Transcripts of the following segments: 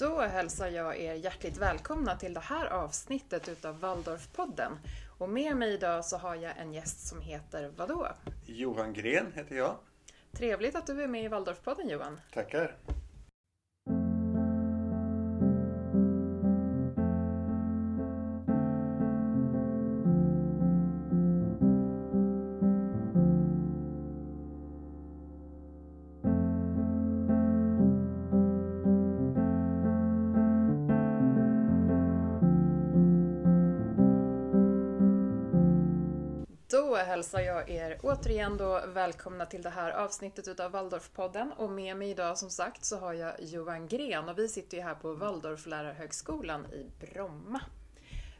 Då hälsar jag er hjärtligt välkomna till det här avsnittet utav Waldorfpodden. Och med mig idag så har jag en gäst som heter vadå? Johan Gren heter jag. Trevligt att du är med i Waldorfpodden Johan. Tackar. Hälsar jag er återigen då välkomna till det här avsnittet utav Waldorfpodden och med mig idag som sagt så har jag Johan Gren och vi sitter ju här på Waldorflärarhögskolan i Bromma.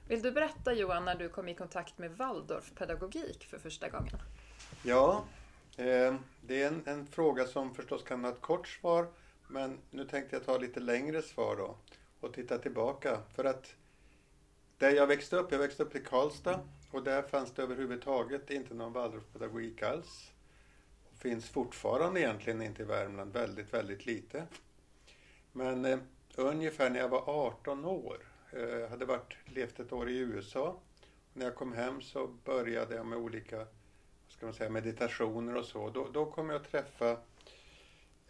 Vill du berätta Johan när du kom i kontakt med Waldorfpedagogik för första gången? Ja, eh, det är en, en fråga som förstås kan ha ett kort svar. Men nu tänkte jag ta lite längre svar då och titta tillbaka. För att där jag växte upp, jag växte upp i Karlstad och där fanns det överhuvudtaget inte någon Waldorfpedagogik alls. Och finns fortfarande egentligen inte i Värmland, väldigt, väldigt lite. Men eh, ungefär när jag var 18 år, eh, hade varit, levt ett år i USA. När jag kom hem så började jag med olika vad ska man säga, meditationer och så. Då, då kom jag att träffa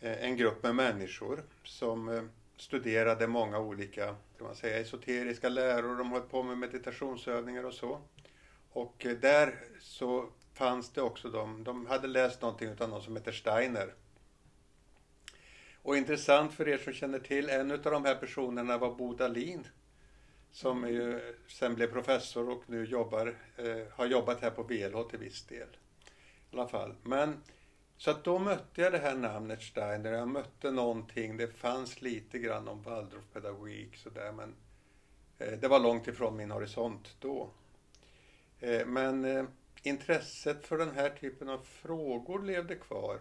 eh, en grupp med människor som eh, studerade många olika kan man säga, esoteriska läror. De höll på med meditationsövningar och så. Och eh, där så fanns det också de, de hade läst någonting av någon som heter Steiner. Och intressant för er som känner till, en av de här personerna var Bo Dahlin. Som ju sen blev professor och nu jobbar, eh, har jobbat här på VLH till viss del. I alla fall. Men, så att då mötte jag det här namnet Steiner. Jag mötte någonting, det fanns lite grann om Waldorfpedagogik sådär men eh, det var långt ifrån min horisont då. Eh, men eh, intresset för den här typen av frågor levde kvar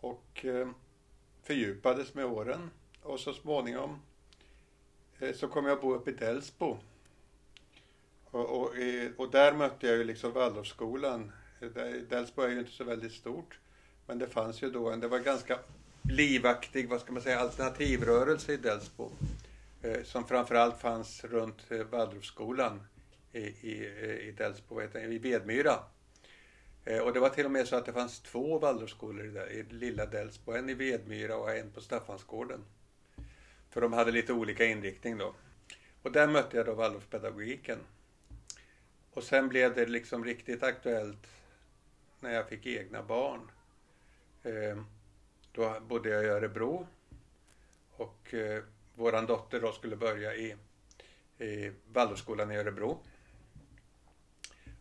och eh, fördjupades med åren. Och så småningom så kom jag att bo uppe i Delsbo. Och, och, och där mötte jag ju liksom Waldorfskolan. Delsbo är ju inte så väldigt stort. Men det fanns ju då en, det var ganska livaktig, vad ska man säga, alternativrörelse i Delsbo. Som framförallt fanns runt Waldorfskolan i, i, i Delsbo, vad heter det, i Vedmyra. Eh, och det var till och med så att det fanns två Waldorfskolor i, i lilla Delsbo. En i Vedmyra och en på Staffansgården. För de hade lite olika inriktning då. Och där mötte jag då Waldorfpedagogiken. Och sen blev det liksom riktigt aktuellt när jag fick egna barn. Eh, då bodde jag i Örebro. Och eh, våran dotter då skulle börja i, i Waldorfskolan i Örebro.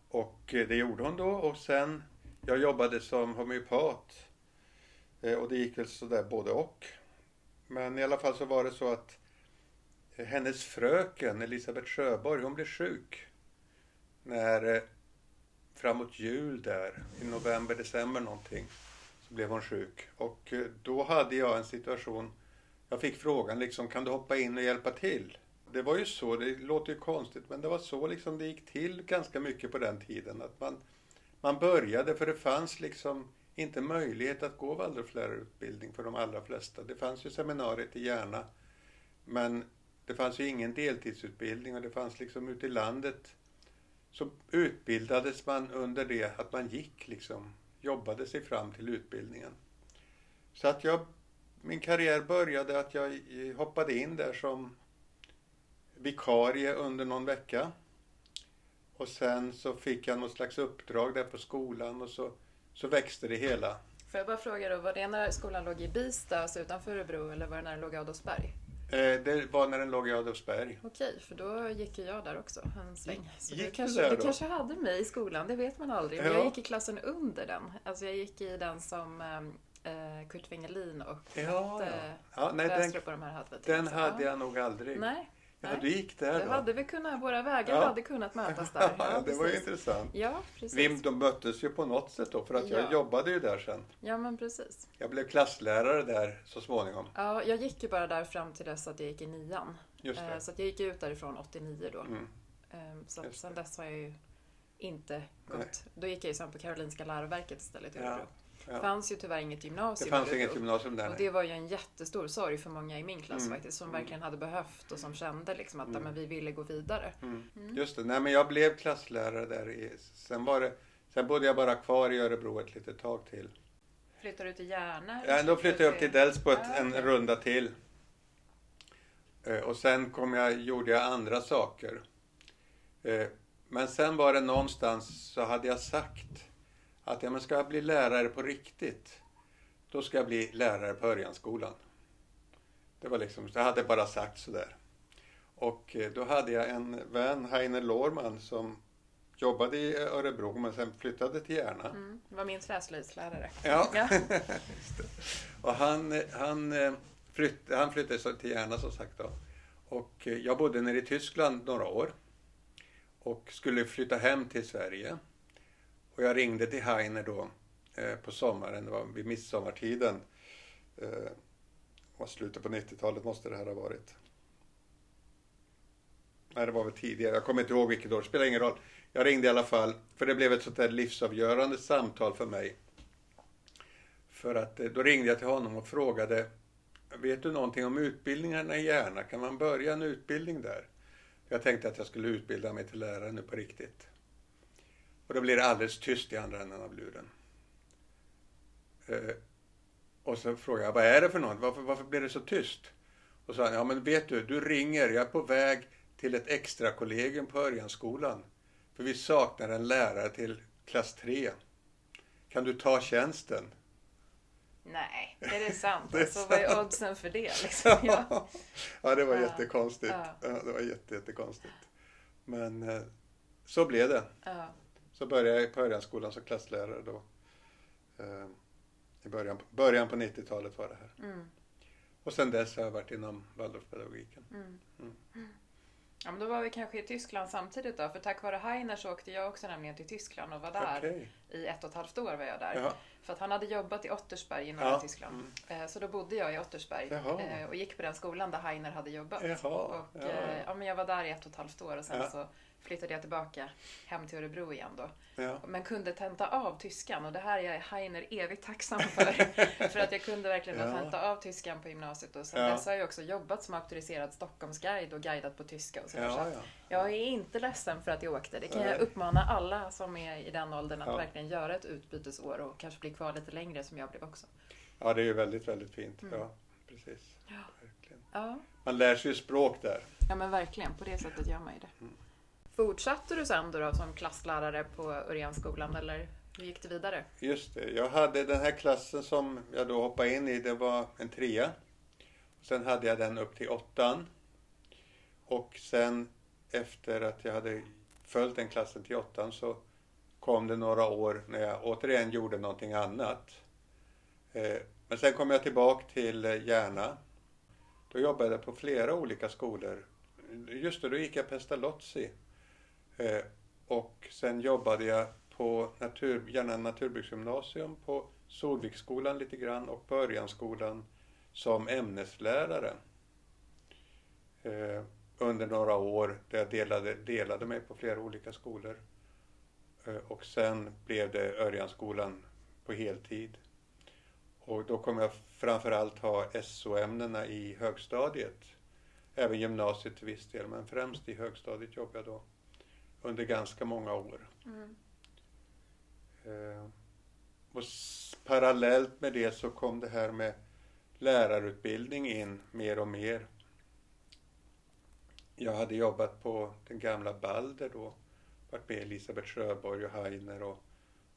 Och eh, det gjorde hon då och sen, jag jobbade som homeopat. Eh, och det gick väl sådär både och. Men i alla fall så var det så att eh, hennes fröken Elisabeth Sjöborg, hon blev sjuk. När framåt jul där, i november, december någonting, så blev hon sjuk. Och då hade jag en situation, jag fick frågan liksom, kan du hoppa in och hjälpa till? Det var ju så, det låter ju konstigt, men det var så liksom det gick till ganska mycket på den tiden. Att man, man började, för det fanns liksom inte möjlighet att gå Waldorflärarutbildning för de allra flesta. Det fanns ju seminariet i Järna, men det fanns ju ingen deltidsutbildning och det fanns liksom ute i landet så utbildades man under det att man gick liksom, jobbade sig fram till utbildningen. Så att jag, min karriär började att jag hoppade in där som vikarie under någon vecka. Och sen så fick jag något slags uppdrag där på skolan och så, så växte det hela. Får jag bara fråga då, var det när skolan låg i Bista, alltså utanför Örebro, eller var det när den låg i Adolfsberg? Eh, det var när den låg i Adolfsberg. Okej, för då gick ju jag där också en sväng. Så Gick du du kanske, där du då? kanske hade mig i skolan, det vet man aldrig. Men Ja. jag gick i klassen under den. Alltså jag gick i den som eh, Kurt Wengelin och Ja, Mette ja. nej, den, och de här hade. den hade jag nog aldrig. Nej, Ja, nej. du gick där det då? hade vi kunnat, våra vägar Ja. hade kunnat mötas där. Ja, det var ju intressant. Ja, precis. Vi, de möttes ju på något sätt då, för att jag Ja. jobbade ju där sen. Ja, men precis. Jag blev klasslärare där så småningom. Ja, jag gick ju bara där fram till dess att jag gick i nian. Just Eh, det. Så att jag gick ut därifrån 89 då. Mm. Eh, Så att sen dess har jag ju inte Nej. gått. Då gick jag ju sen på Karolinska läroverket istället i. Örebro. Ja. Det fanns ju tyvärr inget Det gymnasium fanns i Örebro. inget gymnasium där. Och det var ju en jättestor sorg för många i min klass Mm. faktiskt, som verkligen hade behövt och som kände liksom att Mm. men vi ville gå vidare. Mm. Mm. Just det. Nej, men jag blev klasslärare där. I, sen, var det, sen bodde jag bara kvar i Örebro ett litet tag till. Flyttade du till Järna? Ja, då flyttade jag upp till Delsbo Ah, en runda till. Eh, Och sen kom jag, gjorde jag andra saker. Eh, Men sen var det någonstans så hade jag sagt att ja, men ska jag bli lärare på riktigt, då ska jag bli lärare på Örjanskolan. Det var liksom, jag hade bara sagt sådär. Och eh, då hade jag en vän, Heiner Lorman, som jobbade i Örebro men sen flyttade till Järna. Mm. Var min träslöjdslärare. Ja. Ja. Och han, han, eh, flytt, han flyttade till Järna som sagt då. Och eh, jag bodde nere i Tyskland några år. Och skulle flytta hem till Sverige. Och jag ringde till Heiner då eh, på sommaren, det var vid midsommartiden. Eh, det var slutet på 90-talet måste det här ha varit. Nej, det var väl tidigare. Jag kommer inte ihåg vilket år. Det spelar ingen roll. Jag ringde i alla fall, för det blev ett sånt där livsavgörande samtal för mig. För att eh, då ringde jag till honom och frågade, vet du någonting om utbildningarna i Järna? Kan man börja en utbildning där? Jag tänkte att jag skulle utbilda mig till lärare nu på riktigt. Och då blir det alldeles tyst i andra änden av luren. Eh, och så frågade jag, vad är det för något? Varför, varför blir det så tyst? Och så sa han, ja men vet du, du ringer, jag är på väg till ett extra kollegium på Örjanskolan. För vi saknar en lärare till klass 3. Kan du ta tjänsten? Nej, är det sant? Det är alltså, vad är sant. oddsen för det? Liksom? Ja. ja, det var Ja. jättekonstigt. Ja. Ja, det var jätte, jättekonstigt. Men eh, så blev det. Ja. Så började jag på Örjanskolan som klasslärare då. Eh, I början, början på 90-talet var det här. Mm. Och sen dess har jag varit inom Waldorfpedagogiken. Mm. Mm. Ja, men då var vi kanske i Tyskland samtidigt då, för tack vare Heiner så åkte jag också nämligen till Tyskland och var där. Okej. I ett och ett halvt år var jag där. Jaha. För att han hade jobbat i Ottersberg i norra Ja. Tyskland. Mm. Eh, Så då bodde jag i Ottersberg Jaha. eh, och gick på den skolan där Heiner hade jobbat. Jaha, Och, ja. eh, ja, men jag var där i ett och ett halvt år och sen Ja. så flyttade jag tillbaka hem till Örebro igen då. Ja. Men kunde tenta av tyskan och det här är jag Heiner evigt tacksam för. för att jag kunde verkligen Ja. tenta av tyskan på gymnasiet och sen Ja. dess har jag också jobbat som auktoriserad Stockholmsguide och guidat på tyska och. Så Ja, att ja. jag är inte ledsen för att jag åkte. Det kan jag uppmana alla som är i den åldern att verkligen göra ett utbytesår och kanske bli kvar lite längre som jag blev också. ja, det är ju väldigt, väldigt fint. Mm. Ja, precis. Ja. Man lär sig ju språk där. ja, men verkligen. På det sättet gör man ju det. Mm. Fortsatte du sen då, då som klasslärare på Örjanskolan eller hur gick det vidare? Just det. Jag hade den här klassen som jag då hoppade in i, det var en trea. Sen hade jag den upp till åttan. Och sen efter att jag hade följt den klassen till åttan så kom det några år när jag återigen gjorde någonting annat. Eh, men sen kom jag tillbaka till eh, Järna. Då jobbade jag på flera olika skolor. Just det, då gick jag Pestalozzi. Eh, Och sen jobbade jag på natur, Järna naturbruksgymnasium, på Solviksskolan lite grann och på Örjanskolan som ämneslärare. Eh, under några år där jag delade, delade mig på flera olika skolor. Eh, och sen blev det Örjanskolan på heltid. Och då kommer jag framförallt ha SO-ämnena i högstadiet. Även gymnasiet till viss del, men främst i högstadiet jobbade jag då under ganska många år. Mm. Eh, och parallellt med det så kom det här med lärarutbildning in mer och mer. Jag hade jobbat på den gamla Balder då, varit med Elisabeth Sjöborg och Heiner och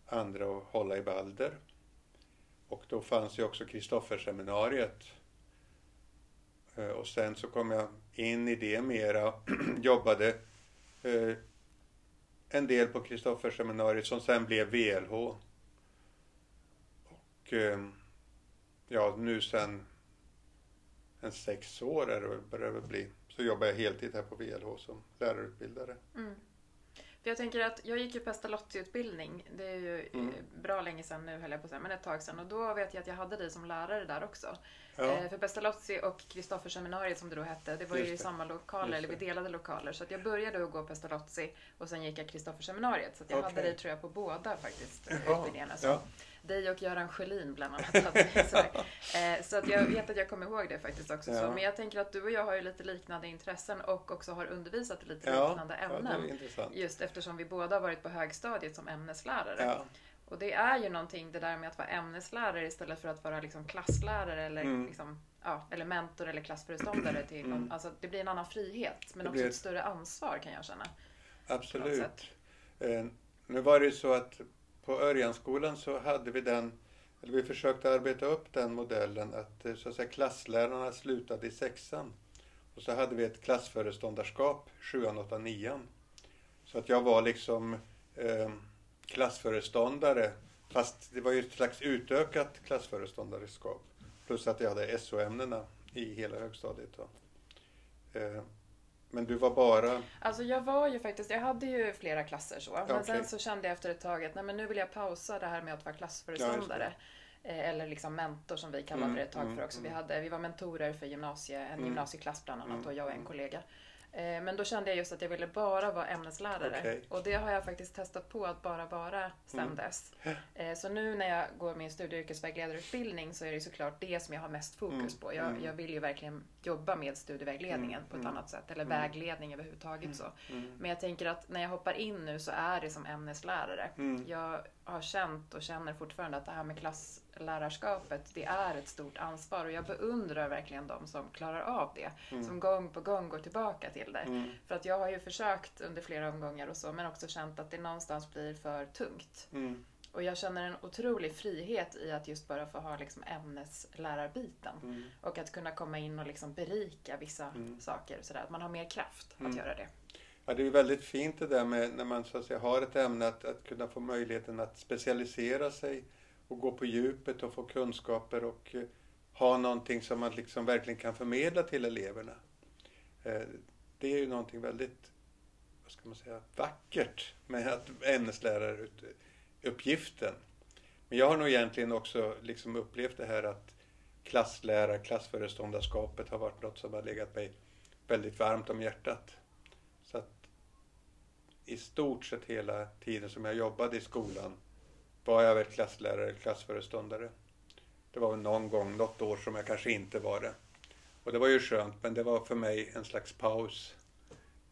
andra och hålla i Balder. Och då fanns ju också Kristofferseminariet. Eh, Och sen så kom jag in i det mera, jobbade eh, en del på Kristofferseminariet som sen blev VLH. Och ehm, ja, nu sen en sex år är det väl, börjar det bli, så jobbar jag heltid här på VLH som lärarutbildare. Mm. För jag tänker att jag gick ju Pestalozzi-utbildning. Det är ju eh, Mm. bra länge sedan nu höll jag på att säga, men ett tag sedan. Och då vet jag att jag hade dig som lärare där också. Ja, Eh, för Pestalozzi och Kristofferseminariet som det då hette, det var ju Just i det. samma lokaler, eller vi delade lokaler. Så jag började att gå Pestalozzi och sen gick jag Kristofferseminariet. Så jag Okej. hade dig tror jag på båda faktiskt, eh, Jaha, utbildningarna. Så. ja. Dig och Göran Sjölin bland annat. så. Eh, Så att jag vet att jag kommer ihåg det faktiskt också. Så. Ja. Men jag tänker att du och jag har ju lite liknande intressen och också har undervisat i lite Ja, liknande ja, ämnen. intressant. Just eftersom vi båda har varit på högstadiet som ämneslärare. Ja, Och det är ju någonting det där med att vara ämneslärare istället för att vara liksom klasslärare eller, Mm. liksom, ja, eller mentor eller klassföreståndare. Till, Mm. alltså, det blir en annan frihet men Det också ett större ansvar kan jag känna. absolut. Eh, nu var det ju så att på Örjanskolan så hade vi den, eller vi försökte arbeta upp den modellen att, eh, så att säga, klasslärarna slutade i sexan. Och så hade vi ett klassföreståndarskap, sjuan, åttan, nian. Så att jag var liksom eh, klassföreståndare, fast det var ju ett slags utökat klassföreståndarskap. Plus att jag hade SO-ämnena i hela högstadiet. Då. Eh, men du var bara... Alltså jag var ju faktiskt, jag hade ju flera klasser så. Men okej. sen så kände jag efter ett tag att nej, men nu vill jag pausa det här med att vara klassföreståndare. Eh, Eller liksom mentor som vi kallade Mm, det ett tag mm, för också. Vi, mm. hade, vi var mentorer för gymnasie, en Mm. gymnasieklass bland annat Mm, och jag och en mm. kollega. Eh, Men då kände jag just att jag ville bara vara ämneslärare. Okej. Och det har jag faktiskt testat på att bara vara sedan dess. Eh, Så nu när jag går min studie och yrkesvägledarutbildning så är det såklart det som jag har mest fokus Mm, på. Jag, jag vill ju verkligen jobba med studievägledningen Mm, på ett mm, annat sätt. Eller mm. vägledning överhuvudtaget så. Mm, Men jag tänker att när jag hoppar in nu så är det som ämneslärare. Mm. Jag har känt och känner fortfarande att det här med klasslärarskapet, det är ett stort ansvar och jag beundrar verkligen de som klarar av det. Som gång på gång går tillbaka till det. Mm. För att jag har ju försökt under flera omgångar och så, men också känt att det någonstans blir för tungt. Och jag känner en otrolig frihet i att just bara få ha liksom ämneslärarbiten. Mm. Och att kunna komma in och liksom berika vissa Mm. saker. Sådär. Att man har mer kraft Mm. att göra det. Ja, det är väldigt fint det där med när man så att säga, har ett ämne att, att kunna få möjligheten att specialisera sig och gå på djupet och få kunskaper och eh, ha någonting som man liksom verkligen kan förmedla till eleverna. Eh, det är ju någonting väldigt, vad ska man säga, vackert med att uppgiften. Men jag har nog egentligen också liksom upplevt det här att klasslärar, klassföreståndarskapet har varit något som har legat mig väldigt varmt om hjärtat. Så att i stort sett hela tiden som jag jobbade i skolan var jag väl klasslärare eller klassföreståndare. Det var väl någon gång, något år som jag kanske inte var det. Och det var ju skönt, men det var för mig en slags paus.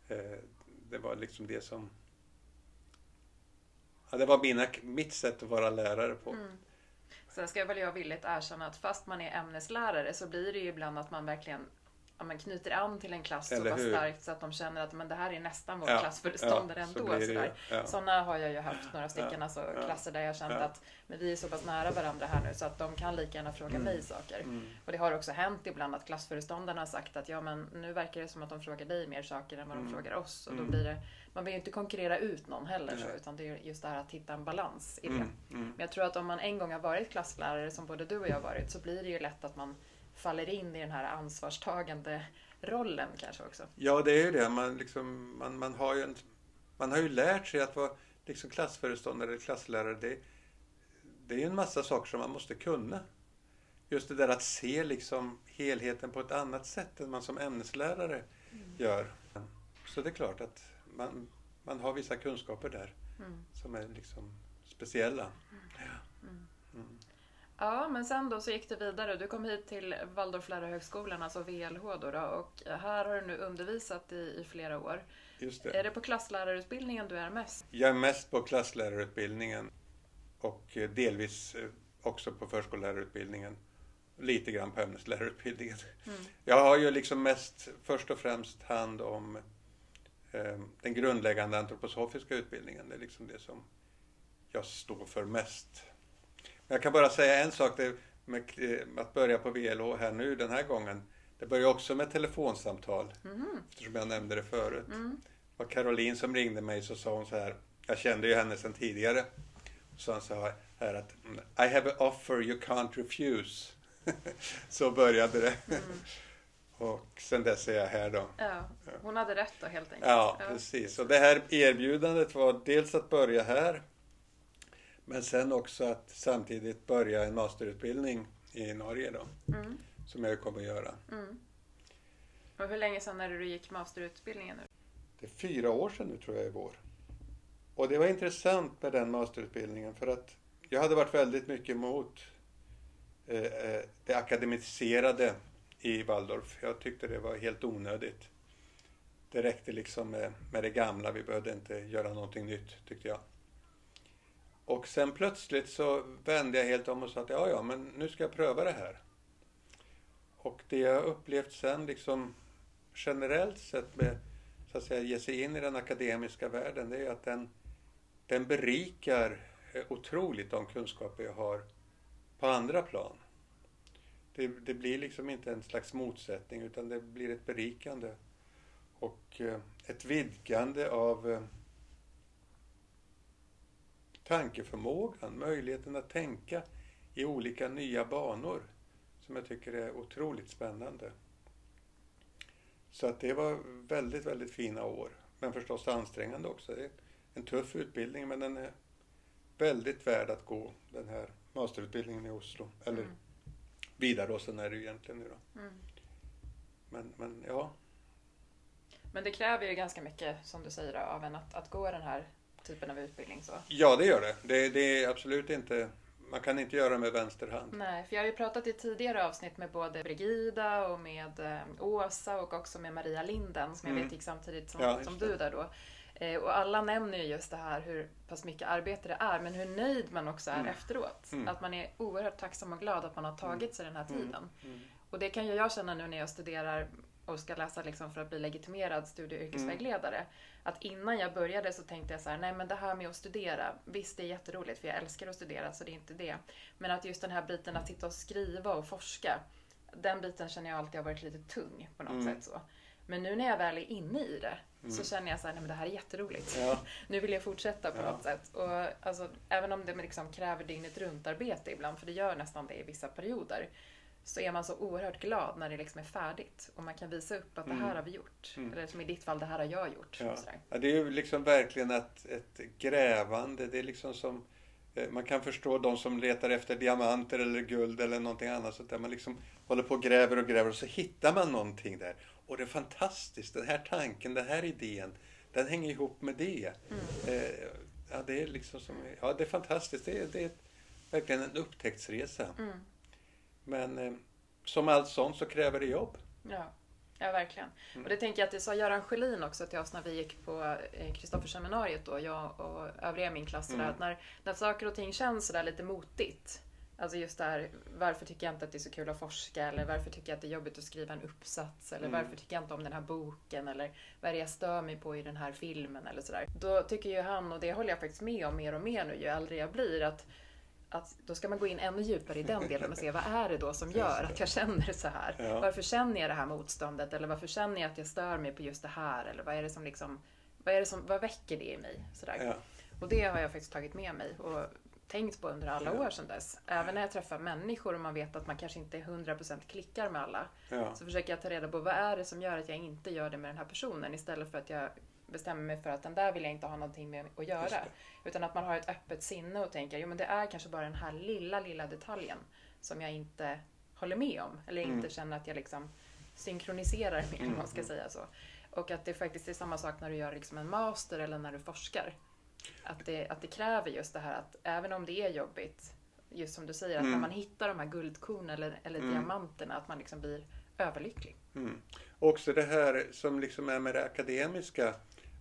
Eh, det var liksom det som... Ja, det var mina, mitt sätt att vara lärare på. Mm. Sen ska väl jag villigt erkänna att fast man är ämneslärare så blir det ju ibland att man verkligen ja, man knyter an till en klass så Eller pass hur? starkt så att de känner att men det här är nästan vår Ja, klassföreståndare ja, så ändå. ju. sådär. Ja. Sådana har jag ju haft några stycken Ja, alltså, klasser där jag känt att men vi är så pass nära varandra här nu så att de kan lika gärna fråga Mm. mig saker. Mm. Och det har också hänt ibland att klassföreståndarna har sagt att ja men nu verkar det som att de frågar dig mer saker än vad de Mm. frågar oss. Och då Mm. blir det, man vill ju inte konkurrera ut någon heller så, utan det är just det här att hitta en balans i det. Mm. Mm. Men jag tror att om man en gång har varit klasslärare, som både du och jag varit, så blir det ju lätt att man faller in i den här ansvarstagande rollen kanske också. Ja, det är ju det. Man, liksom, man, man, har ju en, man har ju lärt sig att vara liksom klassföreståndare eller klasslärare. Det, det är ju en massa saker som man måste kunna. Just det där att se liksom helheten på ett annat sätt än man som ämneslärare gör. Så det är klart att man, man har vissa kunskaper där Mm. som är liksom speciella. Mm. Ja, men sen då så gick det vidare. Du kom hit till Waldorflärarhögskolan, alltså VLH då, då och här har du nu undervisat i, i flera år. Just Är det. det på klasslärarutbildningen du är mest? Jag är mest på klasslärarutbildningen och delvis eh, också på förskollärarutbildningen. Lite grann på ämneslärarutbildningen. Mm. Jag har ju liksom mest, först och främst hand om eh, den grundläggande antroposofiska utbildningen. Det är liksom det som jag står för mest. Jag kan bara säga en sak, med eh, att börja på VLH här nu den här gången. Det börjar också med telefonsamtal, Mhm. eftersom jag nämnde det förut. Mm. Det var Caroline som ringde mig så sa hon så här, jag kände ju henne sedan tidigare. Så hon sa här att I have an offer you can't refuse. så började det. Mm. Och sen dess är jag här då. Ja, hon hade rätt då helt enkelt. Ja, precis. Och det här erbjudandet var dels att börja här, men sen också att samtidigt börja en masterutbildning i Norge då, Mm. som jag kommer att göra. Mm. Och hur länge sedan är det du gick masterutbildningen nu? Det är fyra år sedan nu tror jag i vår. Och det var intressant med den masterutbildningen för att jag hade varit väldigt mycket emot eh, eh, det akademiserade i Waldorf. Jag tyckte det var helt onödigt. Det räckte liksom med, med det gamla, vi behövde inte göra någonting nytt, tyckte jag. Och sen plötsligt så vände jag helt om och sa att ja, ja, men nu ska jag pröva det här. Och det jag upplevt sen liksom generellt sett med så att säga ge sig in i den akademiska världen, det är att den, den berikar eh, otroligt de kunskaper jag har på andra plan. Det, det blir liksom inte en slags motsättning utan det blir ett berikande och eh, ett vidgande av eh, tankeförmågan, möjligheten att tänka i olika nya banor som jag tycker är otroligt spännande. Så att det var väldigt, väldigt fina år. Men förstås ansträngande också. Det är en tuff utbildning men den är väldigt värd att gå, den här masterutbildningen i Oslo. Eller mm. Vidaråsen är det ju egentligen nu då. Mm. Men, men ja. Men det kräver ju ganska mycket, som du säger, av en att, att gå den här typen av utbildning. Så. Ja, det gör det. det. Det är absolut inte man kan inte göra det med vänster hand. Nej, för jag har ju pratat i tidigare avsnitt med både Brigida och med eh, Åsa och också med Maria Linden som jag mm. vet gick samtidigt som, ja, som du där då. Eh, och alla nämner ju just det här hur pass mycket arbete det är, men hur nöjd man också är mm. efteråt. Mm. Att man är oerhört tacksam och glad att man har tagit mm. sig den här mm. tiden. Mm. Och det kan ju jag känna nu när jag studerar och ska läsa liksom för att bli legitimerad studie och yrkesvägledare. Mm. Att innan jag började så tänkte jag så här, nej men det här med att studera, visst det är jätteroligt för jag älskar att studera så det är inte det. Men att just den här biten att sitta och skriva och forska, den biten känner jag alltid har varit lite tung på något mm. sätt så. Men nu när jag väl är inne i det mm. så känner jag så här, nej men det här är jätteroligt. Ja. nu vill jag fortsätta på ja. något sätt. Och alltså, även om det liksom kräver dygnet runt arbete ibland, för det gör nästan det i vissa perioder så är man så oerhört glad när det liksom är färdigt och man kan visa upp att det här mm. har vi gjort. Mm. Eller som i ditt fall, det här har jag gjort. Ja. ja det är ju liksom verkligen ett, ett grävande. Det är liksom som eh, man kan förstå de som letar efter diamanter eller guld eller någonting annat. Så där man liksom håller på och gräver och gräver och så hittar man någonting där. Och det är fantastiskt. Den här tanken, den här idén, den hänger ihop med det. Mm. Eh, ja, det är liksom som, ja, det är fantastiskt. Det är, det är verkligen en upptäcktsresa. Mm. Men eh, som allt sånt så kräver det jobb. Ja, ja verkligen. Mm. Och det tänker jag att det sa Göran Schelin också till oss när vi gick på Kristofferseminariet då, jag och övriga i min klass. Mm. Att när, när saker och ting känns sådär lite motigt. Alltså just där, varför tycker jag inte att det är så kul att forska? Eller varför tycker jag att det är jobbigt att skriva en uppsats? Eller mm. varför tycker jag inte om den här boken? Eller vad är det jag stör mig på i den här filmen? Eller sådär. Då tycker ju han, och det håller jag faktiskt med om mer och mer nu ju äldre jag blir, att att då ska man gå in ännu djupare i den delen och se vad är det då som gör att jag känner så här? Ja. Varför känner jag det här motståndet? Eller varför känner jag att jag stör mig på just det här? Eller vad är det som liksom, vad, är det som, vad väcker det i mig? Sådär. Ja. Och det har jag faktiskt tagit med mig och tänkt på under alla ja. år sedan dess. Även när jag träffar människor och man vet att man kanske inte 100% klickar med alla. Så försöker jag ta reda på vad är det som gör att jag inte gör det med den här personen istället för att jag bestämmer mig för att den där vill jag inte ha någonting med att göra. Utan att man har ett öppet sinne och tänker, jo men det är kanske bara den här lilla, lilla detaljen som jag inte håller med om. Eller inte mm. känner att jag liksom synkroniserar med, mm. om man ska säga så. Och att det faktiskt är samma sak när du gör liksom en master eller när du forskar. Att det, att det kräver just det här att även om det är jobbigt, just som du säger, att mm. när man hittar de här guldkornen eller, eller mm. diamanterna, att man liksom blir överlycklig. Mm. Också det här som liksom är med det akademiska,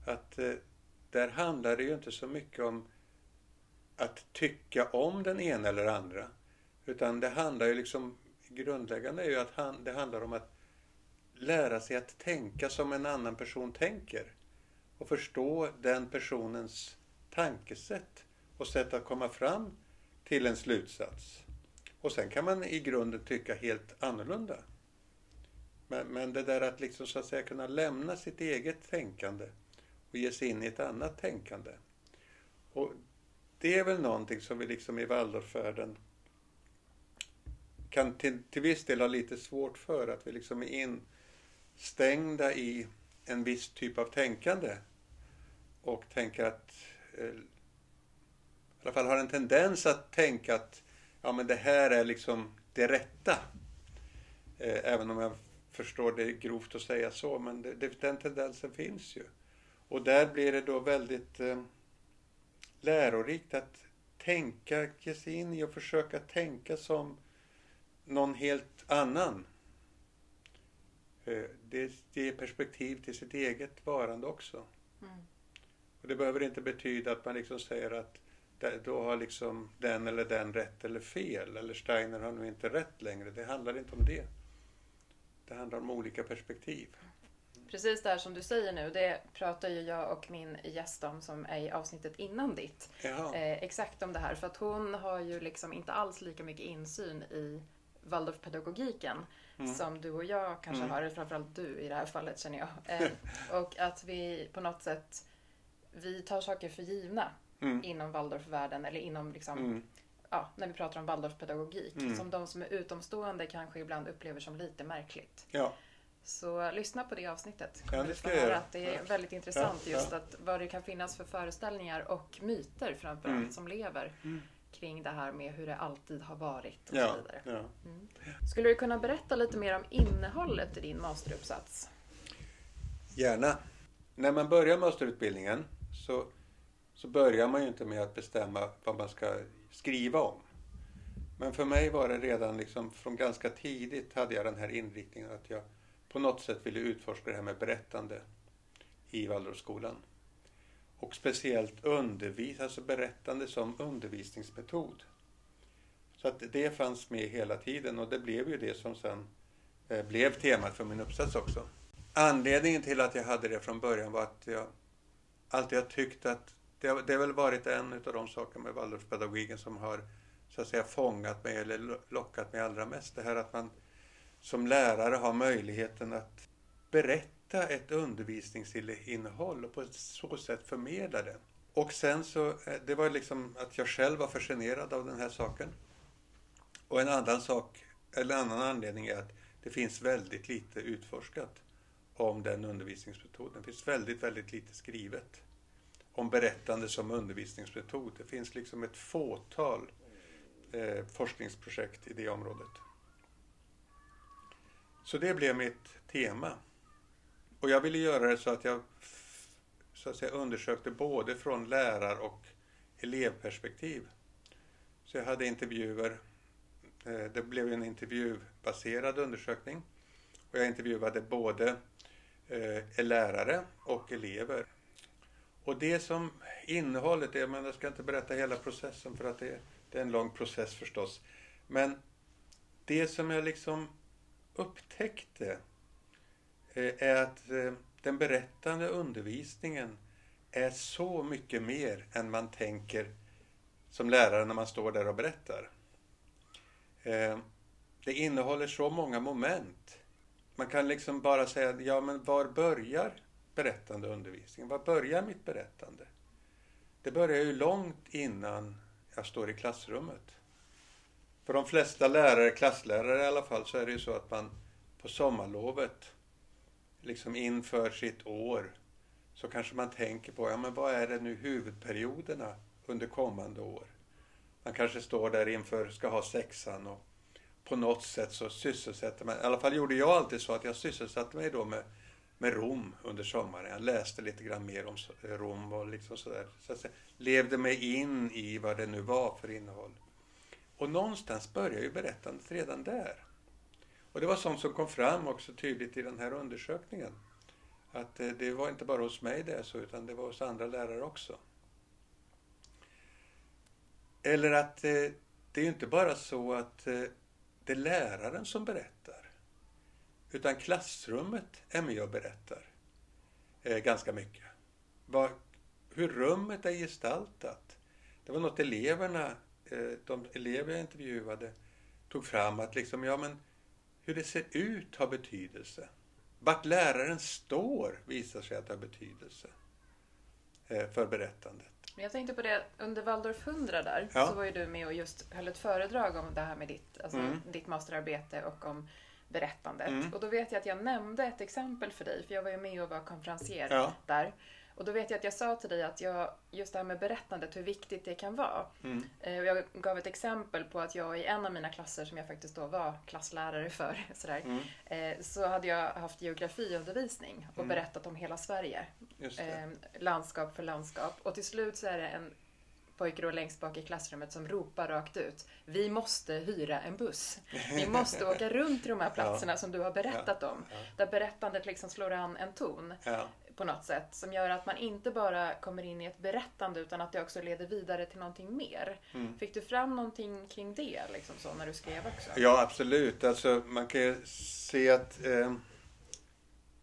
att eh, där handlar det ju inte så mycket om att tycka om den ena eller andra. Utan det handlar ju liksom, grundläggande är ju att han, det handlar om att lära sig att tänka som en annan person tänker. Och förstå den personens tankesätt och sätt att komma fram till en slutsats. Och sen kan man i grunden tycka helt annorlunda. Men, men det där att liksom så att säga kunna lämna sitt eget tänkande och ge sig in i ett annat tänkande. Och det är väl någonting som vi liksom i Waldorfvärlden kan till, till viss del ha lite svårt för, att vi liksom är instängda i en viss typ av tänkande och tänker att, eh, i alla fall har en tendens att tänka att ja men det här är liksom det rätta. Eh, även om jag förstår det är grovt att säga så, men det, det, den tendensen finns ju. Och där blir det då väldigt eh, lärorikt att tänka, ge sig in i och försöka tänka som någon helt annan. Eh, det ger perspektiv till sitt eget varande också. Mm. Och det behöver inte betyda att man liksom säger att då har liksom den eller den rätt eller fel. Eller Steiner har nu inte rätt längre. Det handlar inte om det. Det handlar om olika perspektiv. Precis det här som du säger nu, det pratar ju jag och min gäst om som är i avsnittet innan ditt. Jaha. Eh, exakt om det här, för att hon har ju liksom inte alls lika mycket insyn i Waldorfpedagogiken Mm. som du och jag kanske Mm. har, framförallt du i det här fallet känner jag. Eh, och att vi på något sätt, vi tar saker för givna Mm. inom Waldorfvärlden eller inom liksom, Mm. ja, när vi pratar om Waldorfpedagogik. Mm. Som de som är utomstående kanske ibland upplever som lite märkligt. Ja. Så lyssna på det avsnittet. Ja, det ska jag att det är väldigt intressant Ja, just ja. att vad det kan finnas för föreställningar och myter framförallt Mm. som lever Mm. kring det här med hur det alltid har varit och Ja. så vidare. ja. Skulle du kunna berätta lite mer om innehållet i din masteruppsats? Gärna. När man börjar masterutbildningen så, så börjar man ju inte med att bestämma vad man ska skriva om. Men för mig var det redan liksom från ganska tidigt hade jag den här inriktningen att jag på något sätt ville utforska det här med berättande i Waldorfskolan. Och speciellt undervis, alltså berättande som undervisningsmetod. Så att det fanns med hela tiden och det blev ju det som sen eh, blev temat för min uppsats också. Anledningen till att jag hade det från början var att jag alltid har tyckt att det har, det har väl varit en av de saker med Waldorfpedagogiken som har så att säga fångat mig eller lockat mig allra mest. Det här att man som lärare har möjligheten att berätta ett undervisningsinnehåll och på så sätt förmedla det. Och sen så, eh, det var liksom att jag själv var fascinerad av den här saken. Och en annan sak, eller en annan anledning är att det finns väldigt lite utforskat om den undervisningsmetoden. Det finns väldigt, väldigt lite skrivet om berättande som undervisningsmetod. Det finns liksom ett fåtal eh, forskningsprojekt i det området. Så det blev mitt tema. Och jag ville göra det så att jag så att säga, undersökte både från lärar och elevperspektiv. Så jag hade intervjuer. Eh, det blev en intervjubaserad undersökning. Och jag intervjuade både eh, lärare och elever. Och det som innehållet är, men jag ska inte berätta hela processen för att det, det är en lång process förstås. Men det som jag liksom upptäckte eh, är att eh, den berättande undervisningen är så mycket mer än man tänker som lärare när man står där och berättar. Eh, det innehåller så många moment. Man kan liksom bara säga, ja men var börjar berättande undervisning? Var börjar mitt berättande? Det börjar ju långt innan jag står i klassrummet. För de flesta lärare, klasslärare i alla fall, så är det ju så att man på sommarlovet, liksom inför sitt år, så kanske man tänker på, ja men vad är det nu huvudperioderna under kommande år? Man kanske står där inför, ska ha sexan och på något sätt så sysselsätter man, i alla fall gjorde jag alltid så att jag sysselsatte mig då med, med Rom under sommaren. Jag läste lite grann mer om Rom och liksom sådär. Så att säga, levde mig in i vad det nu var för innehåll. Och någonstans börjar ju berättandet redan där. Och det var sånt som kom fram också tydligt i den här undersökningen. Att eh, det var inte bara hos mig det är så, utan det var hos andra lärare också. Eller att eh, det är ju inte bara så att eh, det är läraren som berättar. Utan klassrummet är med och berättar ganska mycket. Hur rummet är gestaltat. Det var något eleverna, de elever jag intervjuade, tog fram att liksom, ja men hur det ser ut har betydelse. Vart läraren står visar sig att har betydelse eh, för berättandet. Jag tänkte på det, under Waldorf 100 där Ja. så var ju du med och just höll ett föredrag om det här med ditt, alltså Mm. ditt masterarbete och om berättandet. Mm. Och då vet jag att jag nämnde ett exempel för dig, för jag var ju med och var konferencier Ja. där. Och då vet jag att jag sa till dig att jag, just det här med berättandet, hur viktigt det kan vara. Mm. Eh, Jag gav ett exempel på att jag i en av mina klasser, som jag faktiskt då var klasslärare för, sådär, Mm. eh, så hade jag haft geografiundervisning och Mm. berättat om hela Sverige Just det. eh, landskap för landskap. Och till slut så är det en pojke då längst bak i klassrummet som ropar rakt ut. Vi måste hyra en buss. Vi måste åka runt till de här platserna som du har berättat om. Där berättandet liksom slår an en ton Ja. På något sätt som gör att man inte bara kommer in i ett berättande utan att det också leder vidare till någonting mer. Mm. Fick du fram någonting kring det liksom så när du skrev också? Ja, absolut. Alltså, man kan ju se att eh,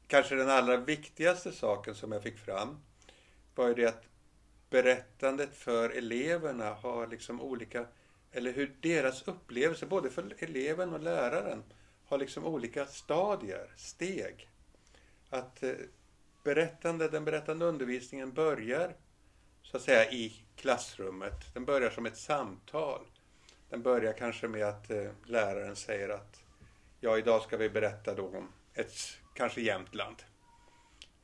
kanske den allra viktigaste saken som jag fick fram var ju det att berättandet för eleverna har liksom olika, eller hur deras upplevelse, både för eleven och läraren, har liksom olika stadier, steg. Att eh, berättande, den berättande undervisningen börjar så att säga i klassrummet. Den börjar som ett samtal. Den börjar kanske med att eh, läraren säger att ja, idag ska vi berätta då om ett, kanske Jämtland.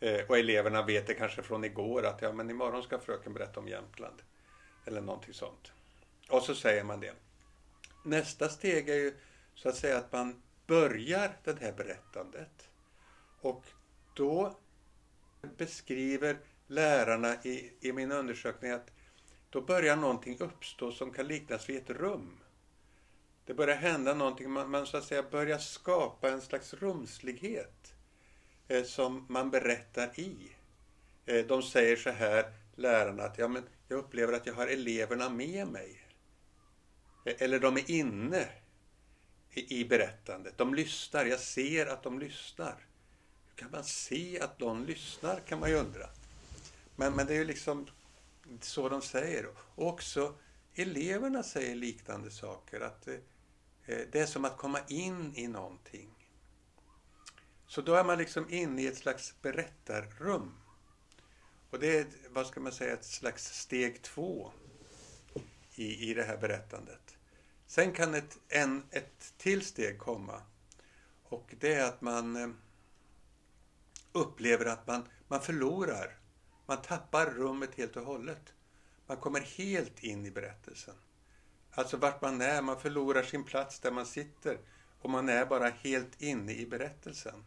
Eh, och eleverna vet det kanske från igår att ja, men imorgon ska fröken berätta om Jämtland. Eller någonting sånt. Och så säger man det. Nästa steg är ju så att säga att man börjar det här berättandet. Och då beskriver lärarna i, i min undersökning att då börjar någonting uppstå som kan liknas vid ett rum. Det börjar hända någonting, man, man så att säga börjar skapa en slags rumslighet eh, som man berättar i. Eh, de säger så här, lärarna, att ja, men jag upplever att jag har eleverna med mig. Eh, eller de är inne i, i berättandet. De lyssnar, jag ser att de lyssnar. Kan man se att någon lyssnar, kan man ju undra. Men, men det är ju liksom så de säger. Och också eleverna säger liknande saker. Att eh, det är som att komma in i någonting. Så då är man liksom inne i ett slags berättarrum. Och det är, vad ska man säga, ett slags steg två i, i det här berättandet. Sen kan ett, en, ett till steg komma. Och det är att man eh, upplever att man, man förlorar. Man tappar rummet helt och hållet. Man kommer helt in i berättelsen. Alltså vart man är, man förlorar sin plats där man sitter och man är bara helt inne i berättelsen.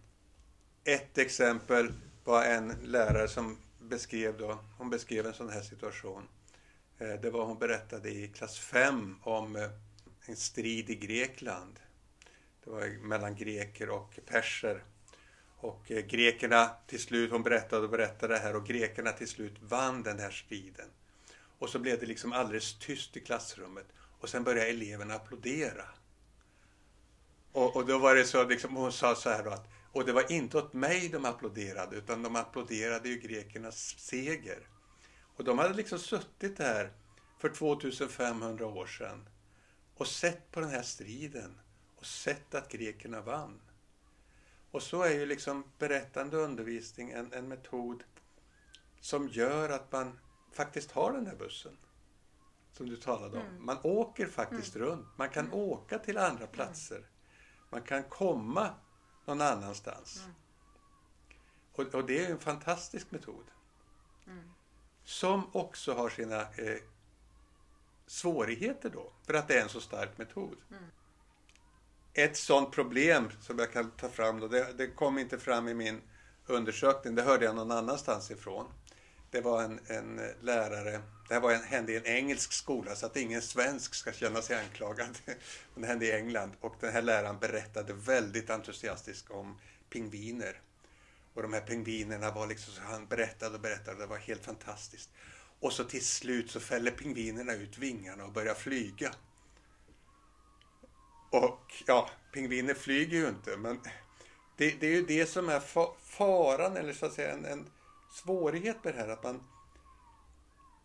Ett exempel var en lärare som beskrev då, hon beskrev en sån här situation. Eh, det var hon berättade i klass 5 om eh, en strid i Grekland. Det var mellan greker och perser. Och eh, grekerna till slut, hon berättade och berättade det här och grekerna till slut vann den här striden. Och så blev det liksom alldeles tyst i klassrummet och sen började eleverna applådera. Och, och då var det så, liksom, hon sa så här då att, och det var inte åt mig de applåderade utan de applåderade ju grekernas seger. Och de hade liksom suttit där för 2500 år sedan och sett på den här striden och sett att grekerna vann. Och så är ju liksom berättande undervisning en, en metod som gör att man faktiskt har den här bussen. Som du talade om. Mm. Man åker faktiskt runt. Man kan åka till andra platser. Man kan komma någon annanstans. Mm. Och, och det är en fantastisk metod. Mm. Som också har sina eh, svårigheter då. För att det är en så stark metod. Ett sådant problem som jag kan ta fram då, det, det kom inte fram i min undersökning, det hörde jag någon annanstans ifrån. Det var en, en lärare, det här var en, hände i en engelsk skola så att ingen svensk ska känna sig anklagad. Men det hände i England och den här läraren berättade väldigt entusiastiskt om pingviner. Och de här pingvinerna var liksom så han berättade och berättade, det var helt fantastiskt. Och så till slut så fäller pingvinerna ut vingarna och börjar flyga. Och ja, pingviner flyger ju inte, men det, det är ju det som är faran, eller så att säga en, en svårighet med det här, att man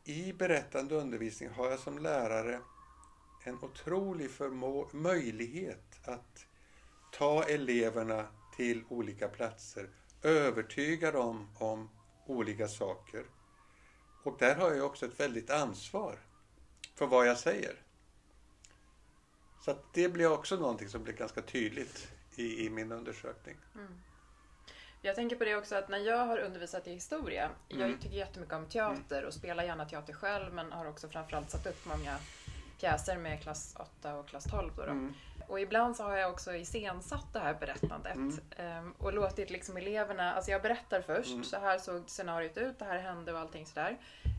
i berättande undervisning har jag som lärare en otrolig förmå- möjlighet att ta eleverna till olika platser, övertyga dem om olika saker. Och där har jag också ett väldigt ansvar för vad jag säger. Så det blir också någonting som blir ganska tydligt i, i min undersökning. Jag tänker på det också att när jag har undervisat i historia, Mm. jag tycker jättemycket om teater och spelar gärna teater själv men har också framförallt satt upp många pjäser med klass 8 och klass 12. Då då. Mm. Och ibland så har jag också iscensatt det här berättandet Mm. ehm, och låtit liksom eleverna, alltså jag berättar först, Mm. så här såg scenariot ut, det här hände och allting sådär.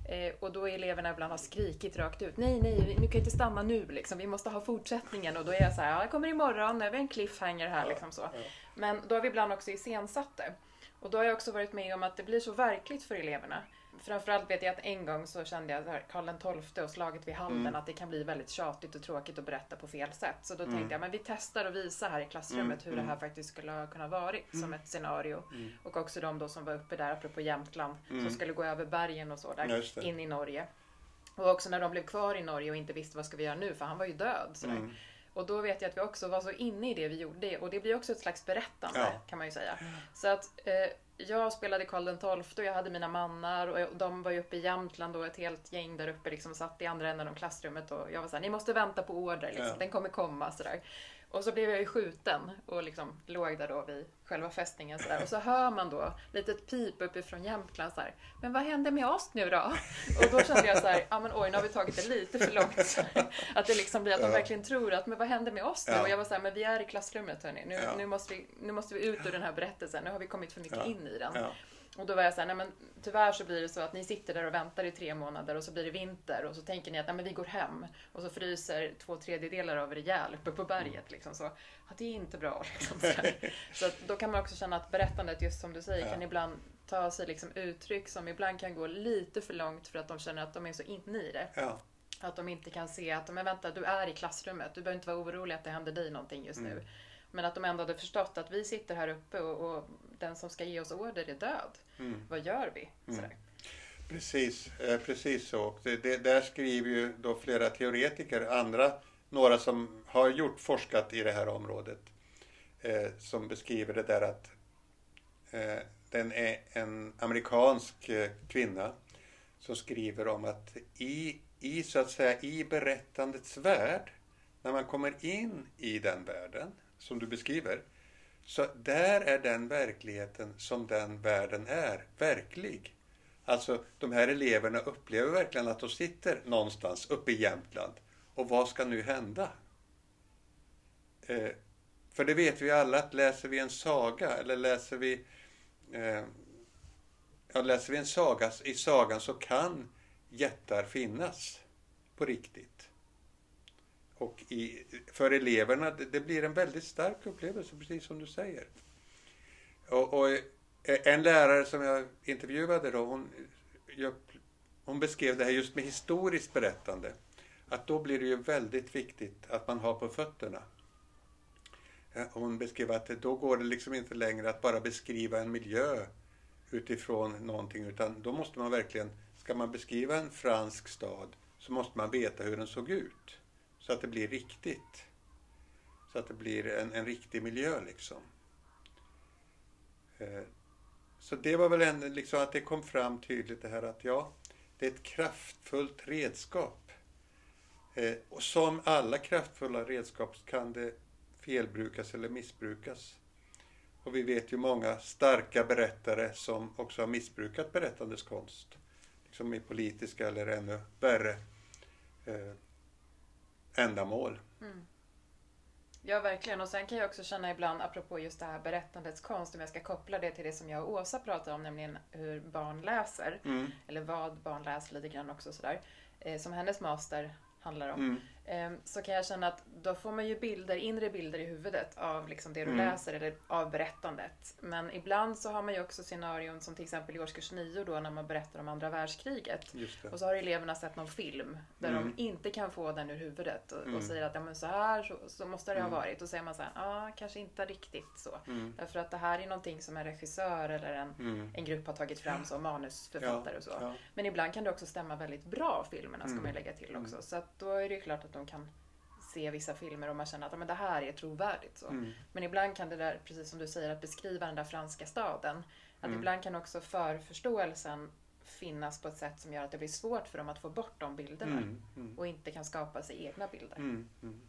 Eh, och då eleverna ibland har skrikit rakt ut. Nej, nej, ni kan inte stanna nu liksom. Vi måste ha fortsättningen. Och då är jag så här, ja, jag kommer imorgon. Nu har vi en cliffhanger här liksom så. Men då har vi ibland också iscensatt det. Och då har jag också varit med om att det blir så verkligt för eleverna. Framförallt vet jag att en gång så kände jag att Karl XII och slaget vid Halden Mm. att det kan bli väldigt tjatigt och tråkigt att berätta på fel sätt. Så då Mm. tänkte jag men vi testar och visar här i klassrummet Mm, hur det här mm. faktiskt skulle ha kunnat varit som ett scenario. Mm. Och också de då som var uppe där, apropå Jämtland, Mm. som skulle gå över bergen och så där, Just det. in i Norge. Och också när de blev kvar i Norge och inte visste vad ska vi göra nu, för han var ju död. Sådär. Och då vet jag att vi också var så inne i det vi gjorde och det blir också ett slags berättande Ja. kan man ju säga. Så att eh, jag spelade Karl XII och jag hade mina mannar och jag- de var ju uppe i Jämtland och ett helt gäng där uppe liksom satt i andra änden av klassrummet och jag var såhär, ni måste vänta på order liksom, den kommer komma sådär. Och så blev jag ju skjuten och liksom låg där då vid själva fästningen sådär. Och så hör man då litet pip uppifrån Jämtland såhär. Men vad händer med oss nu då? Och då kände jag såhär, ja men oj nu har vi tagit det lite för långt. Att det liksom blir att de Ja. verkligen tror att, men vad händer med oss nu? Ja. Och jag var såhär, men vi är i klassrummet hörni. Nu, Ja. nu, måste vi, nu måste vi ut ur den här berättelsen. Nu har vi kommit för mycket in i den. Och då var jag såhär, nej men tyvärr så blir det så att ni sitter där och väntar i tre månader och så blir det vinter och så tänker ni att nej men vi går hem. Och så fryser två tredjedelar av er ihjäl uppe på berget. Liksom, så, ja, det är inte bra. Liksom, så så då kan man också känna att berättandet, just som du säger, Ja. kan ibland ta sig liksom uttryck som ibland kan gå lite för långt för att de känner att de är så inne i det. Ja. Att de inte kan se att, men vänta, du är i klassrummet. Du behöver inte vara orolig att det händer dig någonting just nu. Men att de ändå hade förstått att vi sitter här uppe och, och den som ska ge oss order är död. Mm. Vad gör vi? Mm. Precis, eh, precis så. Och Det, det, där skriver ju då flera teoretiker, andra, några som har gjort forskat i det här området, eh, som beskriver det där att eh, den är en amerikansk eh, kvinna som skriver om att i, i så att säga i berättandets värld, när man kommer in i den världen som du beskriver, så där är den verkligheten som den världen är, verklig. Alltså de här eleverna upplever verkligen att de sitter någonstans uppe i Jämtland. Och vad ska nu hända? Eh, för det vet vi alla att läser vi en saga eller läser vi eh, ja, läser vi en saga, i sagan så kan jättar finnas på riktigt. Och i, för eleverna, det, det blir en väldigt stark upplevelse, precis som du säger. Och, och eh, en lärare som jag intervjuade då, hon, jag, hon beskrev det här just med historiskt berättande. Att då blir det ju väldigt viktigt att man har på fötterna. Eh, hon beskrev att då går det liksom inte längre att bara beskriva en miljö utifrån någonting, utan då måste man verkligen, ska man beskriva en fransk stad, så måste man veta hur den såg ut. Så att det blir riktigt. Så att det blir en, en riktig miljö liksom. Eh, så det var väl en, liksom att det kom fram tydligt det här att ja, det är ett kraftfullt redskap. Eh, och som alla kraftfulla redskap kan det felbrukas eller missbrukas. Och vi vet ju många starka berättare som också har missbrukat berättandets konst. Liksom i politiska eller ännu värre eh, ändamål. Mm. Ja, verkligen. Och sen kan jag också känna ibland, apropå just det här berättandets konst, om jag ska koppla det till det som jag och Åsa pratar om, nämligen hur barn läser. Mm. Eller vad barn läser lite grann också sådär. Eh, som hennes master handlar om. Mm. Eh, så kan jag känna att då får man ju bilder, inre bilder i huvudet av liksom det du Mm. läser eller av berättandet. Men ibland så har man ju också scenarion som till exempel i årskurs 9 då när man berättar om andra världskriget. Och så har eleverna sett någon film där Mm. de inte kan få den ur huvudet och, Mm. och säger att ja, men så här så, så måste det ha Mm. varit. Och säger man så här, ja kanske inte riktigt så. Mm. Därför att det här är någonting som en regissör eller en, Mm. en grupp har tagit fram som manusförfattare och så. Ja. Men ibland kan det också stämma väldigt bra filmerna ska man lägga till också. Så att då är det ju klart att de kan se vissa filmer och man känner att men det här är trovärdigt. Så. Mm. Men ibland kan det där, precis som du säger, att beskriva den där franska staden. Att Mm. ibland kan också förförståelsen finnas på ett sätt som gör att det blir svårt för dem att få bort de bilderna. Mm. Mm. Och inte kan skapa sig egna bilder. Mm. Mm.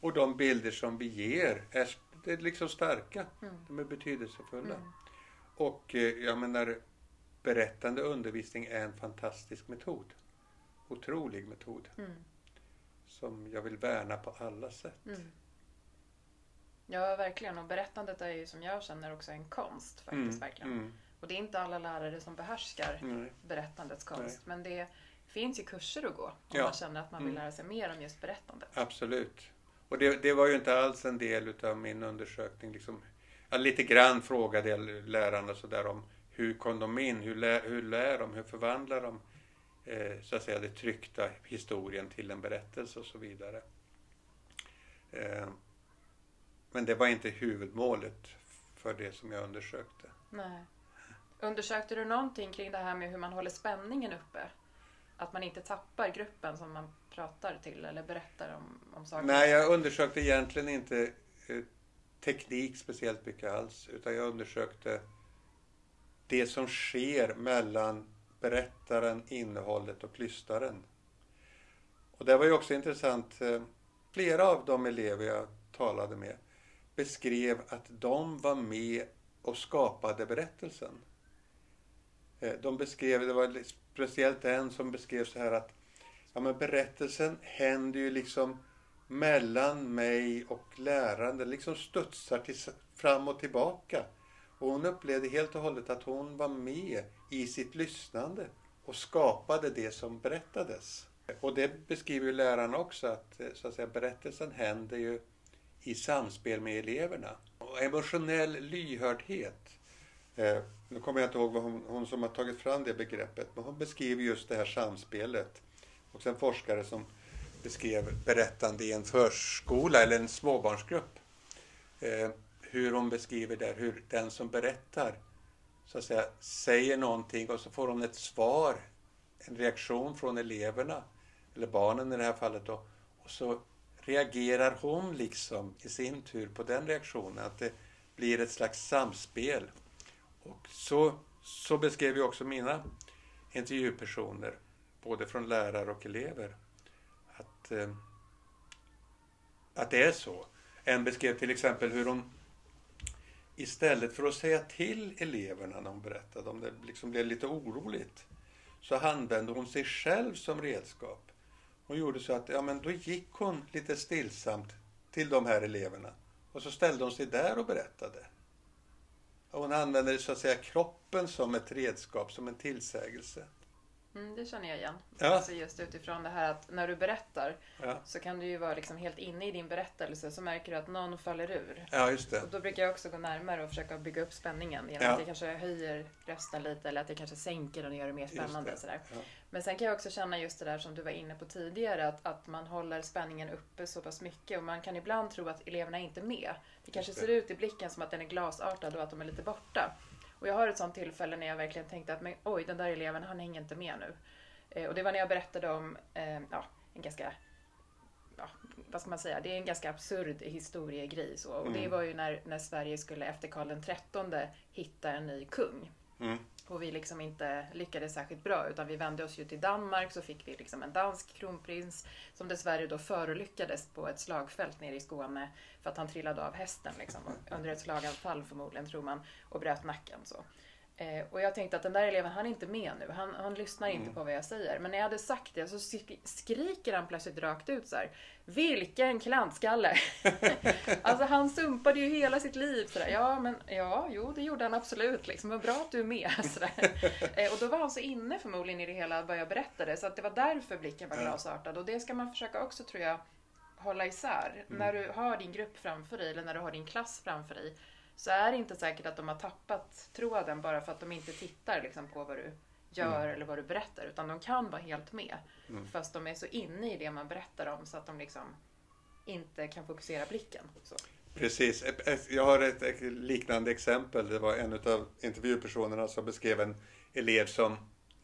Och de bilder som vi ger är, det är liksom starka. De är betydelsefulla. Och eh, jag menar, berättande undervisning är en fantastisk metod. Otrolig metod. Mm. Som jag vill värna på alla sätt. Mm. Ja, verkligen. Och berättandet är ju som jag känner också en konst faktiskt. Mm. verkligen. Mm. Och det är inte alla lärare som behärskar Nej. berättandets konst. Nej. Men det finns ju kurser att gå om Ja. man känner att man vill Mm. lära sig mer om just berättande. Absolut. Och det, det var ju inte alls en del utav min undersökning. Liksom, lite grann frågade jag lärarna så där om hur kom de in, hur, lär, hur lär de, hur förvandlar de eh, så att säga det tryckta historien till en berättelse och så vidare. Eh, men det var inte huvudmålet för det som jag undersökte. Nej. Undersökte du någonting kring det här med hur man håller spänningen uppe? Att man inte tappar gruppen som man pratar till eller berättar om, om saker? Nej, jag undersökte egentligen inte eh, teknik speciellt mycket alls. Utan jag undersökte det som sker mellan berättaren, innehållet och lyssnaren. Och det var ju också intressant. Eh, flera av de elever jag talade med beskrev att de var med och skapade berättelsen. Eh, de beskrev, det var speciellt en som beskrev så här att ja, men berättelsen händer ju liksom mellan mig och läraren. Den liksom studsar till, fram och tillbaka. Och hon upplevde helt och hållet att hon var med i sitt lyssnande och skapade det som berättades. Och det beskriver ju läraren också att, eh, så att säga, berättelsen händer ju i samspel med eleverna. Och emotionell lyhördhet. Eh, nu kommer jag inte ihåg vad hon, hon som har tagit fram det begreppet, men hon beskriver just det här samspelet. Och sen forskare som beskrev berättande i en förskola eller en småbarnsgrupp. Eh, hur hon beskriver där, hur den som berättar så att säga säger någonting och så får hon ett svar, en reaktion från eleverna, eller barnen i det här fallet då. Och så reagerar hon liksom i sin tur på den reaktionen, att det blir ett slags samspel. Och så, så beskrev ju också mina intervjupersoner, både från lärare och elever, att, eh, att det är så. En beskrev till exempel hur hon istället för att säga till eleverna när hon berättade, om det liksom blev lite oroligt, så använde hon sig själv som redskap. Hon gjorde så att, ja men då gick hon lite stillsamt till de här eleverna och så ställde hon sig där och berättade. Och hon använde så att säga kroppen som ett redskap, som en tillsägelse. Mm, det känner jag igen. Ja. Alltså just utifrån det här att när du berättar Ja, så kan du ju vara liksom helt inne i din berättelse så märker du att någon faller ur. ja just det. Och då brukar jag också gå närmare och försöka bygga upp spänningen genom Ja. att jag kanske höjer rösten lite eller att jag kanske sänker den och gör det mer spännande. det. Sådär. Ja. Men sen kan jag också känna just det där som du var inne på tidigare, att, att man håller spänningen uppe så pass mycket och man kan ibland tro att eleverna inte är med. Det kanske det. ser ut i blicken som att den är glasartad och att de är lite borta. Och jag har ett sånt tillfälle när jag verkligen tänkte att men, oj, den där eleven, han hänger inte med nu. Eh, och det var när jag berättade om eh, ja, en ganska ja, vad ska man säga, det är en ganska absurd historiegrej. Så. Och det Mm. var ju när, när Sverige skulle efter Karl XIII hitta en ny kung. Mm. Och vi liksom inte lyckades särskilt bra utan vi vände oss ju till Danmark så fick vi liksom en dansk kronprins som dessvärre då förolyckades på ett slagfält nere i Skåne för att han trillade av hästen liksom, under ett slaganfall förmodligen tror man och bröt nacken. Så. Eh, och jag tänkte att den där eleven, han är inte med nu. Han, han lyssnar inte Mm. på vad jag säger. Men när jag hade sagt det så sk- skriker han plötsligt rakt ut så här. Vilken klantskalle! alltså han sumpade ju hela sitt liv sådär. Ja, men ja, jo, det gjorde han absolut. Liksom. Vad bra att du är med. Sådär. Eh, och då var han så inne förmodligen i det hela vad jag berättade. Så att det var därför blicken var glasartad. Och det ska man försöka också, tror jag, hålla isär. När du har din grupp framför dig eller när du har din klass framför dig så är det inte säkert att de har tappat tråden bara för att de inte tittar liksom, på vad du gör eller vad du berättar. Utan de kan vara helt med. Mm. Fast de är så inne i det man berättar om så att de liksom inte kan fokusera blicken. Så. Precis. Jag har ett liknande exempel. Det var en av intervjupersonerna som beskrev en elev som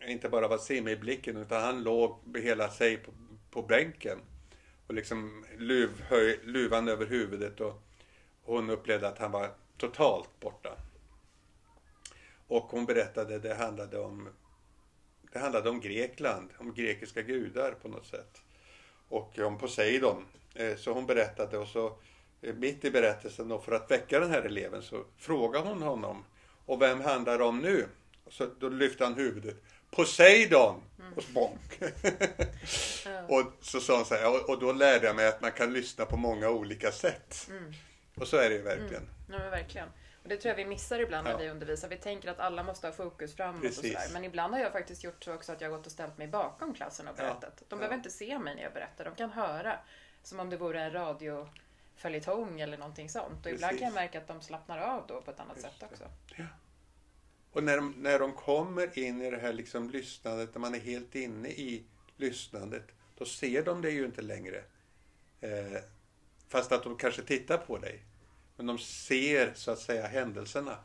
inte bara var sim i blicken utan han låg hela sig på, på bänken. Och liksom luv, höj, luvan över huvudet och hon upplevde att han var totalt borta. Och hon berättade det handlade om det handlade om Grekland, om grekiska gudar på något sätt. Och om Poseidon. Eh, Så hon berättade och så eh, mitt i berättelsen då, för att väcka den här eleven så frågade hon honom. Och vem handlar det om nu? Och så, då lyfte han huvudet. Poseidon! Och så bonk. och så sa hon så här, och, och då lärde jag mig att man kan lyssna på många olika sätt. Mm. Och så är det ju verkligen. Ja, men verkligen. Och det tror jag vi missar ibland när Ja. vi undervisar. Vi tänker att alla måste ha fokus framåt och Precis. sådär. Men ibland har jag faktiskt gjort så också att jag har gått och ställt mig bakom klassen och Ja. berättat. De Ja. behöver inte se mig när jag berättar. De kan höra. Som om det vore en radioföljetong eller någonting sånt. Och ibland kan jag märka att de slappnar av då på ett annat Just sätt också. Och när de, när de kommer in i det här liksom lyssnandet, när man är helt inne i lyssnandet, då ser de det ju inte längre. Eh, fast att de kanske tittar på dig. Men de ser så att säga händelserna.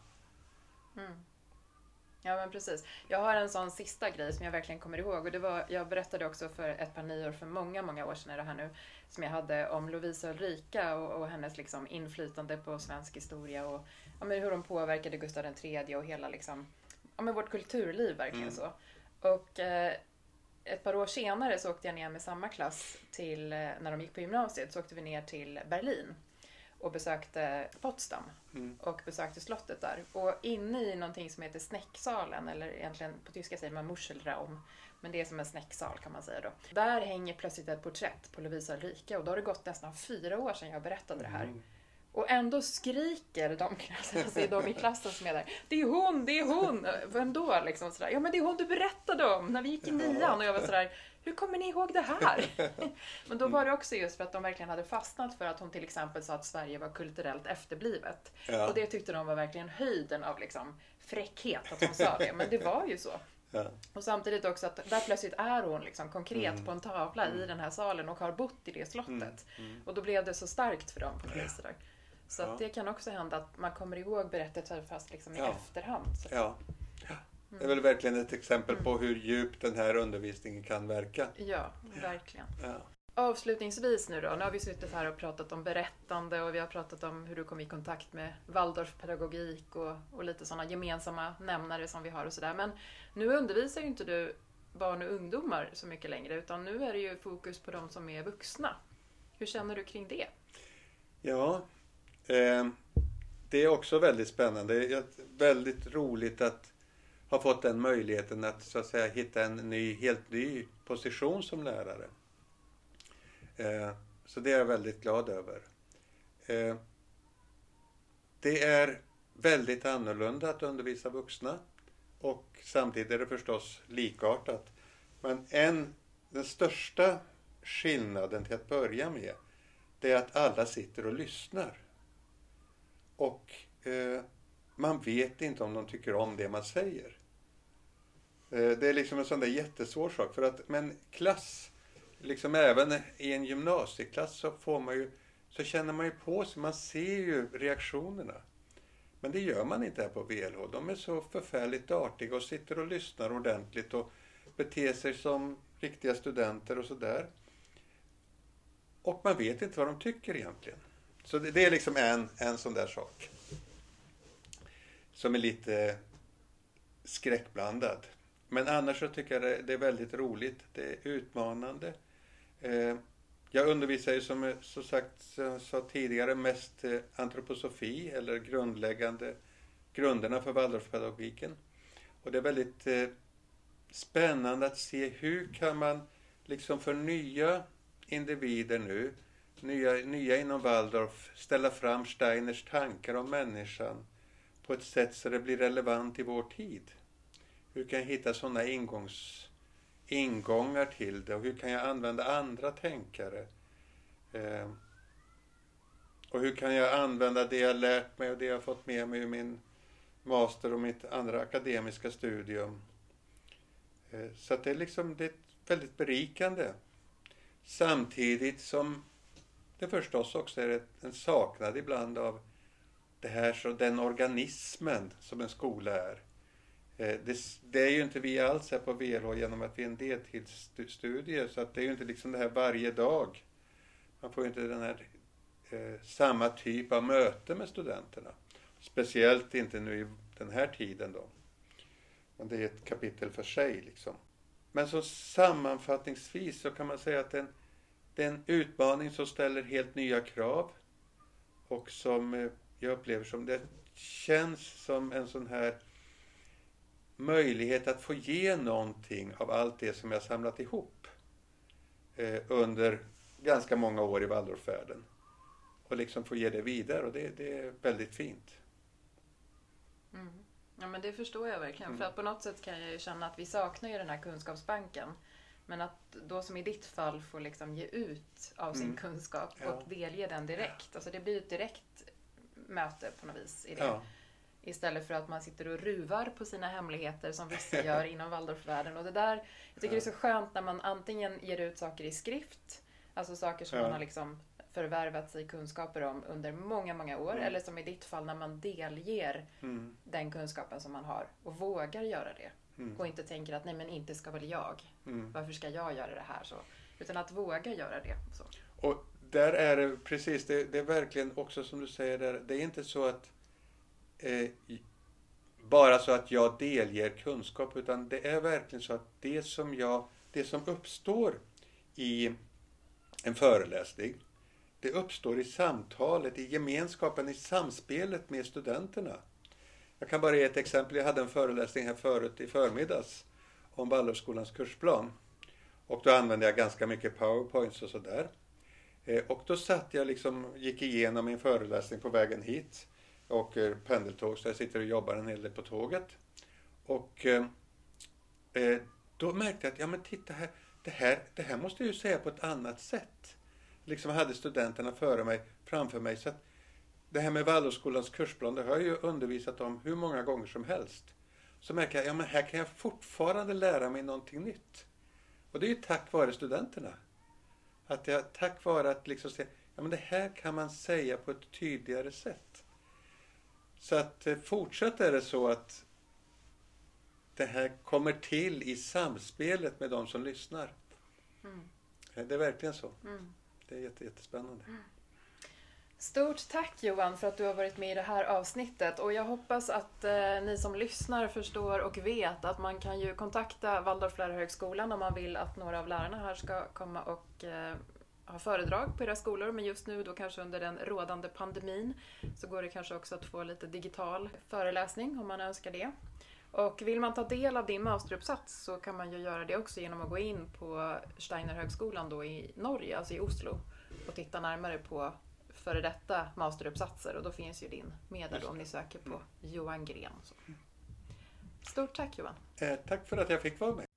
Ja men precis. Jag har en sån sista grej som jag verkligen kommer ihåg och det var, jag berättade också för ett par nyår för många, många år sedan är det här nu, som jag hade om Lovisa Ulrika och, och hennes liksom inflytande på svensk historia och ja, men hur de påverkade Gustav III och hela liksom, ja, men vårt kulturliv verkligen Mm. så. Och eh, ett par år senare så åkte jag ner med samma klass till, eh, när de gick på gymnasiet, så åkte vi ner till Berlin och besökte Potsdam Mm. och besökte slottet där. Och inne i någonting som heter Snäcksalen, eller egentligen på tyska säger man Muschelraum, men det är som en snäcksal kan man säga då. Där hänger plötsligt ett porträtt på Lovisa Ulrika och då har det gått nästan fyra år sedan jag berättade det här. Mm. Och ändå skriker de, alltså de i klassen som är där, det är hon, det är hon! Vem då? Liksom sådär. Ja men det är hon du berättade om när vi gick i nian och jag var sådär, hur kommer ni ihåg det här? men då var det också just för att de verkligen hade fastnat för att hon till exempel sa att Sverige var kulturellt efterblivet. Ja. Och det tyckte de var verkligen höjden av liksom fräckhet att hon sa det, men det var ju så. Ja. Och samtidigt också att där plötsligt är hon liksom konkret Mm. på en tavla i den här salen och har bott i det slottet. Mm. Och då blev det så starkt för dem på något vis. där. Så Ja. det kan också hända att man kommer ihåg berättelser fast liksom i Ja. efterhand. Så. Det är väl verkligen ett exempel på hur djupt den här undervisningen kan verka. Ja, verkligen. Ja. Avslutningsvis nu då, nu har vi suttit här och pratat om berättande och vi har pratat om hur du kom i kontakt med Waldorfpedagogik och, och lite sådana gemensamma nämnare som vi har och sådär. Men nu undervisar ju inte du barn och ungdomar så mycket längre utan nu är det ju fokus på de som är vuxna. Hur känner du kring det? Ja, eh, det är också väldigt spännande. Det är väldigt roligt att har fått den möjligheten att så att säga hitta en ny, helt ny position som lärare. Eh, så det är jag väldigt glad över. Eh, det är väldigt annorlunda att undervisa vuxna och samtidigt är det förstås likartat. Men en, den största skillnaden till att börja med det är att alla sitter och lyssnar. Och eh, man vet inte om de tycker om det man säger. Eh, det är liksom en sån där jättesvår sak. För att, men klass, liksom även i en gymnasieklass så får man ju, så känner man ju på sig, man ser ju reaktionerna. Men det gör man inte här på VLH. De är så förfärligt artiga och sitter och lyssnar ordentligt och beter sig som riktiga studenter och sådär. Och man vet inte vad de tycker egentligen. Så det, det är liksom en, en sån där sak. Som är lite skräckblandad. Men annars så tycker jag det, det är väldigt roligt. Det är utmanande. Eh, jag undervisar ju som, eh, som sagt, som jag sa tidigare, mest eh, antroposofi eller grundläggande grunderna för Waldorfpedagogiken. Och det är väldigt eh, spännande att se hur kan man liksom för nya individer nu, nya, nya inom Waldorf, ställa fram Steiners tankar om människan på ett sätt så det blir relevant i vår tid. Hur kan jag hitta sådana ingångs, ingångar till det och hur kan jag använda andra tänkare? Eh, och hur kan jag använda det jag lärt mig och det jag fått med mig ur min master och mitt andra akademiska studium? Eh, så att det är liksom det är väldigt berikande. Samtidigt som det förstås också är en saknad ibland av det här, så den organismen som en skola är. Eh, det, det är ju inte vi alls här på VLH genom att vi är en deltidsstudie så att det är ju inte liksom det här varje dag. Man får ju inte den här eh, samma typ av möte med studenterna. Speciellt inte nu i den här tiden då. Men det är ett kapitel för sig liksom. Men så sammanfattningsvis så kan man säga att den, det är en utmaning som ställer helt nya krav och som eh, jag upplever som det känns som en sån här möjlighet att få ge någonting av allt det som jag samlat ihop eh, under ganska många år i Waldorfvärlden. Och liksom få ge det vidare och det, det är väldigt fint. Mm. Ja men det förstår jag verkligen. Mm. För att på något sätt kan jag ju känna att vi saknar ju den här kunskapsbanken. Men att då som i ditt fall få liksom ge ut av sin Mm. kunskap Ja. och delge den direkt. Alltså det blir ju ett direkt möte på något vis i det. Ja. Istället för att man sitter och ruvar på sina hemligheter som vissa gör inom Waldorfvärlden. Och det där, jag tycker det är så skönt när man antingen ger ut saker i skrift, alltså saker som man har liksom förvärvat sig kunskaper om under många, många år. Mm. Eller som i ditt fall när man delger Mm. den kunskapen som man har och vågar göra det. Mm. Och inte tänker att nej men inte ska väl jag. Mm. Varför ska jag göra det här så? Utan att våga göra det. Så. Och där är det precis, det, det är verkligen också som du säger där, det är inte så att eh, bara så att jag delger kunskap utan det är verkligen så att det som jag, det som uppstår i en föreläsning, det uppstår i samtalet, i gemenskapen, i samspelet med studenterna. Jag kan bara ge ett exempel. Jag hade en föreläsning här förut i förmiddags om Waldorfskolans kursplan. Och då använde jag ganska mycket powerpoints och sådär. Eh, och då satt jag liksom, gick igenom min föreläsning på vägen hit. Jag åker pendeltåg så jag sitter och jobbar en hel del på tåget. Och eh, eh, då märkte jag att, ja men titta här, det här, det här måste jag ju säga på ett annat sätt. Liksom hade studenterna före mig, framför mig. Så att det här med Waldorfskolans kursplan, det har jag ju undervisat om hur många gånger som helst. Så märker jag, ja men här kan jag fortfarande lära mig någonting nytt. Och det är ju tack vare studenterna. Att jag, tack vare att liksom se, ja men det här kan man säga på ett tydligare sätt. Så att eh, fortsatt är det så att det här kommer till i samspelet med de som lyssnar. Mm. Det är verkligen så. Mm. Det är jätte, jättespännande. Stort tack Johan för att du har varit med i det här avsnittet och jag hoppas att eh, ni som lyssnar förstår och vet att man kan ju kontakta Waldorflärarhögskolan om man vill att några av lärarna här ska komma och eh, ha föredrag på era skolor men just nu då kanske under den rådande pandemin så går det kanske också att få lite digital föreläsning om man önskar det. Och vill man ta del av din masteruppsats så kan man ju göra det också genom att gå in på Steinerhögskolan då i Norge, alltså i Oslo och titta närmare på före detta masteruppsatser och då finns ju din med där då, om ni söker på Johan Gren. Så. Stort tack Johan! Eh, tack för att jag fick vara med.